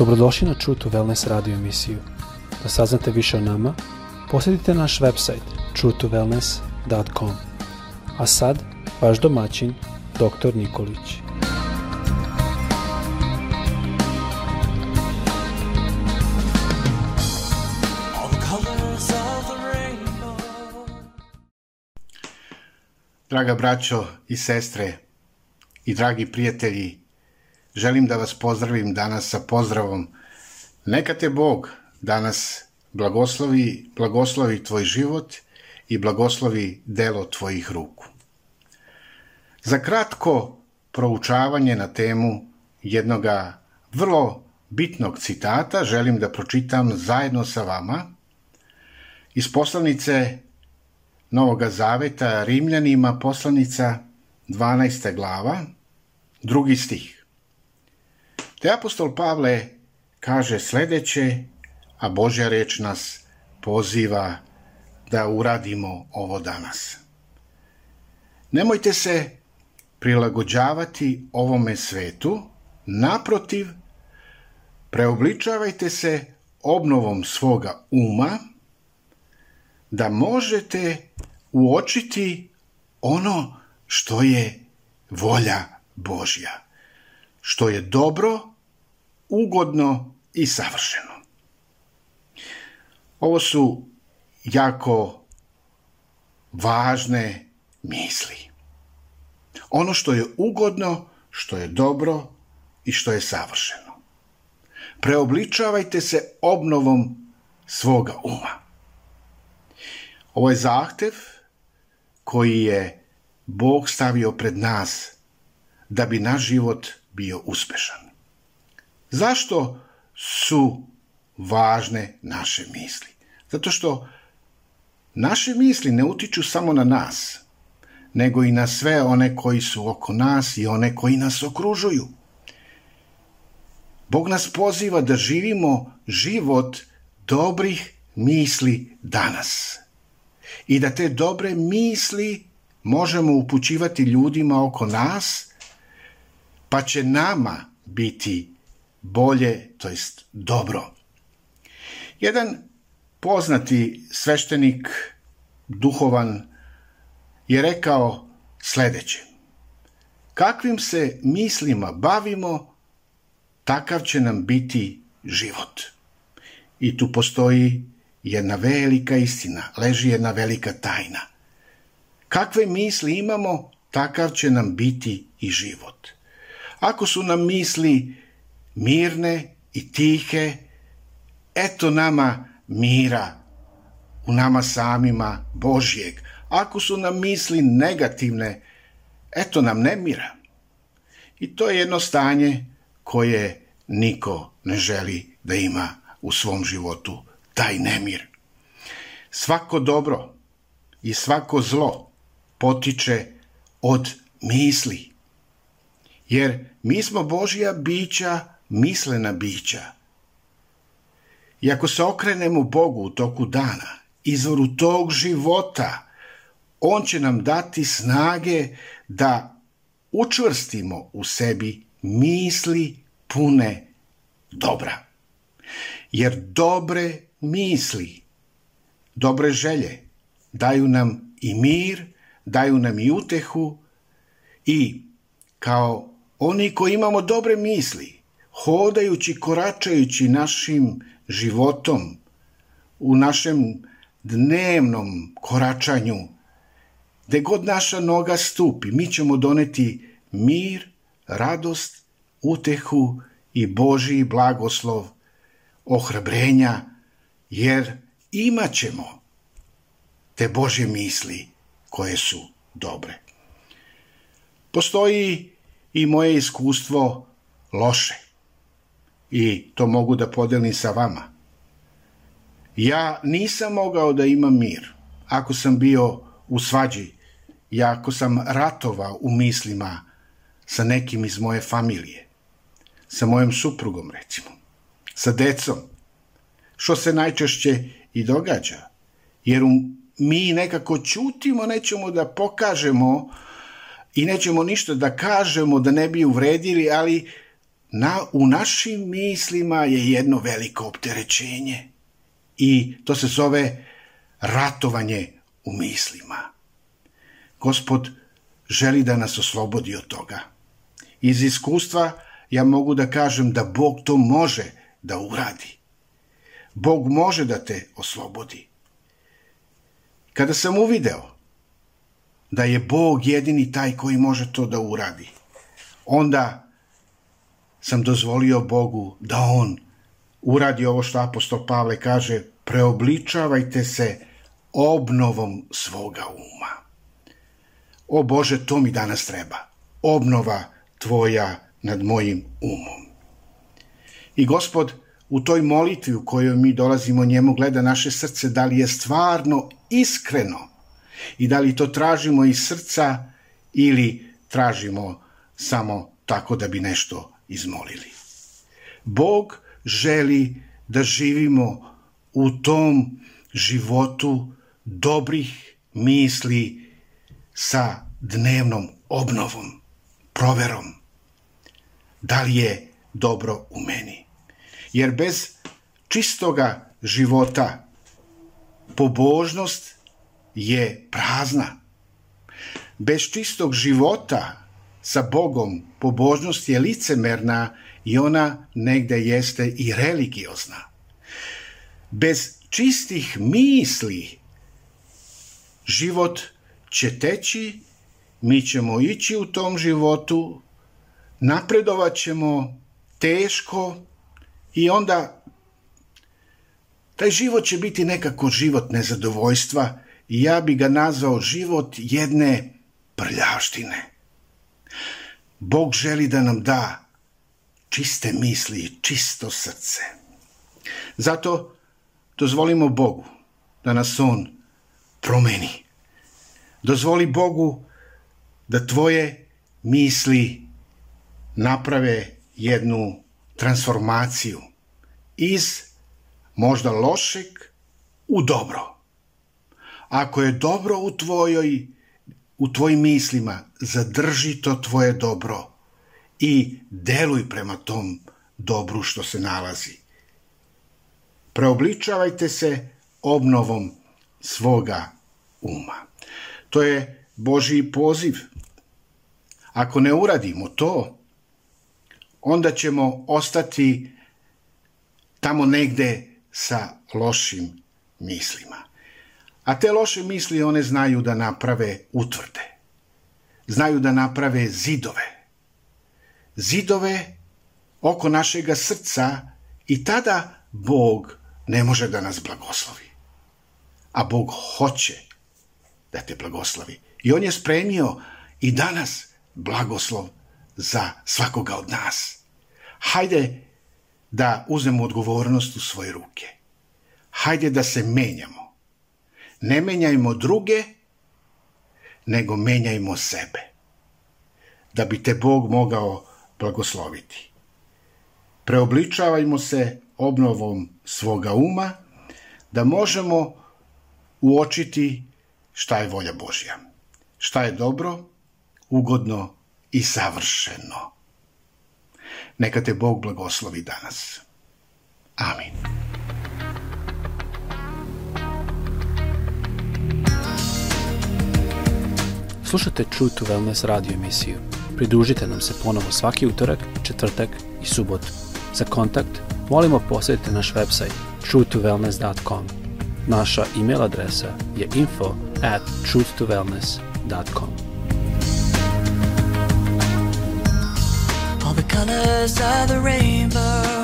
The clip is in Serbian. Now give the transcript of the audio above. Dobrodošli na True to Wellness radio emisiju. Da saznate više o nama, posjetite naš website truetowellness.com. A sad, vaš domaćin, dr. Nikolić. Draga braćo i sestre i dragi prijatelji, želim da vas pozdravim danas sa pozdravom Neka te Bog danas blagoslovi, blagoslovi tvoj život i blagoslovi delo tvojih ruku. Za kratko proučavanje na temu jednog vrlo bitnog citata želim da pročitam zajedno sa vama iz poslanice Novog Zaveta Rimljanima, poslanica 12. glava, drugi stih. Te apostol Pavle kaže sledeće, a Božja reč nas poziva da uradimo ovo danas. Nemojte se prilagođavati ovome svetu, naprotiv, preobličavajte se obnovom svoga uma, da možete uočiti ono što je volja Božja što je dobro, ugodno i savršeno. Ovo su jako važne misli. Ono što je ugodno, što je dobro i što je savršeno. Preobličavajte se obnovom svoga uma. Ovo je zahtev koji je Bog stavio pred nas da bi naš život bio uspešan. Zašto su važne naše misli? Zato što naše misli ne utiču samo na nas, nego i na sve one koji su oko nas i one koji nas okružuju. Bog nas poziva da živimo život dobrih misli danas i da te dobre misli možemo upućivati ljudima oko nas pa će nama biti bolje, to jest dobro. Jedan poznati sveštenik, duhovan, je rekao sledeće. Kakvim se mislima bavimo, takav će nam biti život. I tu postoji jedna velika istina, leži jedna velika tajna. Kakve misli imamo, takav će nam biti i život. Ako su nam misli mirne i tihe, eto nama mira u nama samima Božjeg. Ako su nam misli negativne, eto nam nemira. I to je jedno stanje koje niko ne želi da ima u svom životu, taj nemir. Svako dobro i svako zlo potiče od misli jer mi smo Božja bića, mislena bića. I ako se okrenemo Bogu u toku dana, izvoru tog života, On će nam dati snage da učvrstimo u sebi misli pune dobra. Jer dobre misli, dobre želje daju nam i mir, daju nam i utehu i kao Oni koji imamo dobre misli, hodajući, koračajući našim životom, u našem dnevnom koračanju, gde god naša noga stupi, mi ćemo doneti mir, radost, utehu i Božiji blagoslov, ohrabrenja, jer imat ćemo te Božje misli koje su dobre. Postoji i moje iskustvo loše. I to mogu da podelim sa vama. Ja nisam mogao da imam mir ako sam bio u svađi i ako sam ratovao u mislima sa nekim iz moje familije, sa mojom suprugom recimo, sa decom, što se najčešće i događa, jer mi nekako ćutimo, nećemo da pokažemo i nećemo ništa da kažemo da ne bi uvredili, ali na, u našim mislima je jedno veliko opterećenje i to se zove ratovanje u mislima. Gospod želi da nas oslobodi od toga. Iz iskustva ja mogu da kažem da Bog to može da uradi. Bog može da te oslobodi. Kada sam uvideo da je Bog jedini taj koji može to da uradi. Onda sam dozvolio Bogu da On uradi ovo što apostol Pavle kaže, preobličavajte se obnovom svoga uma. O Bože, to mi danas treba. Obnova tvoja nad mojim umom. I gospod u toj molitvi u kojoj mi dolazimo njemu gleda naše srce da li je stvarno iskreno i da li to tražimo iz srca ili tražimo samo tako da bi nešto izmolili. Bog želi da živimo u tom životu dobrih misli sa dnevnom obnovom, proverom. Da li je dobro u meni? Jer bez čistoga života pobožnost je prazna. Bez čistog života sa Bogom pobožnost je licemerna i ona negde jeste i religiozna. Bez čistih misli život će teći, mi ćemo ići u tom životu, napredovat ćemo teško i onda taj život će biti nekako život nezadovoljstva ja bi ga nazvao život jedne prljaštine. Bog želi da nam da čiste misli i čisto srce. Zato dozvolimo Bogu da nas On promeni. Dozvoli Bogu da tvoje misli naprave jednu transformaciju iz možda lošeg u dobro. Ako je dobro u tvojoj, u tvojim mislima, zadrži to tvoje dobro i deluj prema tom dobru što se nalazi. Preobličavajte se obnovom svoga uma. To je Božiji poziv. Ako ne uradimo to, onda ćemo ostati tamo negde sa lošim mislima. A te loše misli one znaju da naprave utvrde. Znaju da naprave zidove. Zidove oko našega srca i tada Bog ne može da nas blagoslovi. A Bog hoće da te blagoslovi. I On je spremio i danas blagoslov za svakoga od nas. Hajde da uzmemo odgovornost u svoje ruke. Hajde da se menjamo. Ne menjajmo druge, nego menjajmo sebe. Da bi te Bog mogao blagosloviti. Preobličavajmo se obnovom svoga uma, da možemo uočiti šta je volja Božja, šta je dobro, ugodno i savršeno. Neka te Bog blagoslovi danas. Amin. Slušate True to Wellness radio emisiju. Pridružite nam se ponovo svaki utorak, četvrtak i subotu. Za kontakt molimo posetite naš website truetowellness.com. Naša email adresa je info at truetowellness.com. All the colors of the rainbow